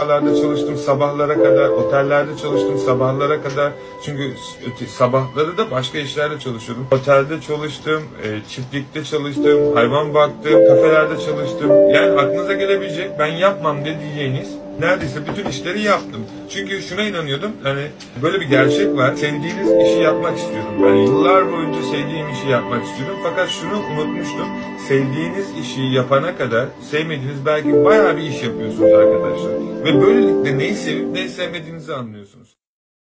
Otellerde çalıştım sabahlara kadar, otellerde çalıştım sabahlara kadar. Çünkü sabahları da başka işlerde çalışıyordum. Otelde çalıştım, e, çiftlikte çalıştım, hayvan baktım, kafelerde çalıştım. Yani aklınıza gelebilecek ben yapmam dediğiniz neredeyse bütün işleri yaptım. Çünkü şuna inanıyordum, hani böyle bir gerçek var. Sevdiğiniz işi yapmak istiyorum. Ben yıllar boyunca sevdiğim işi yapmak istiyorum. Fakat şunu unutmuştum. Sevdiğiniz işi yapana kadar sevmediğiniz belki bayağı bir iş yapıyorsunuz arkadaşlar. Ve böylelikle neyi sevip neyi sevmediğinizi anlıyorsunuz.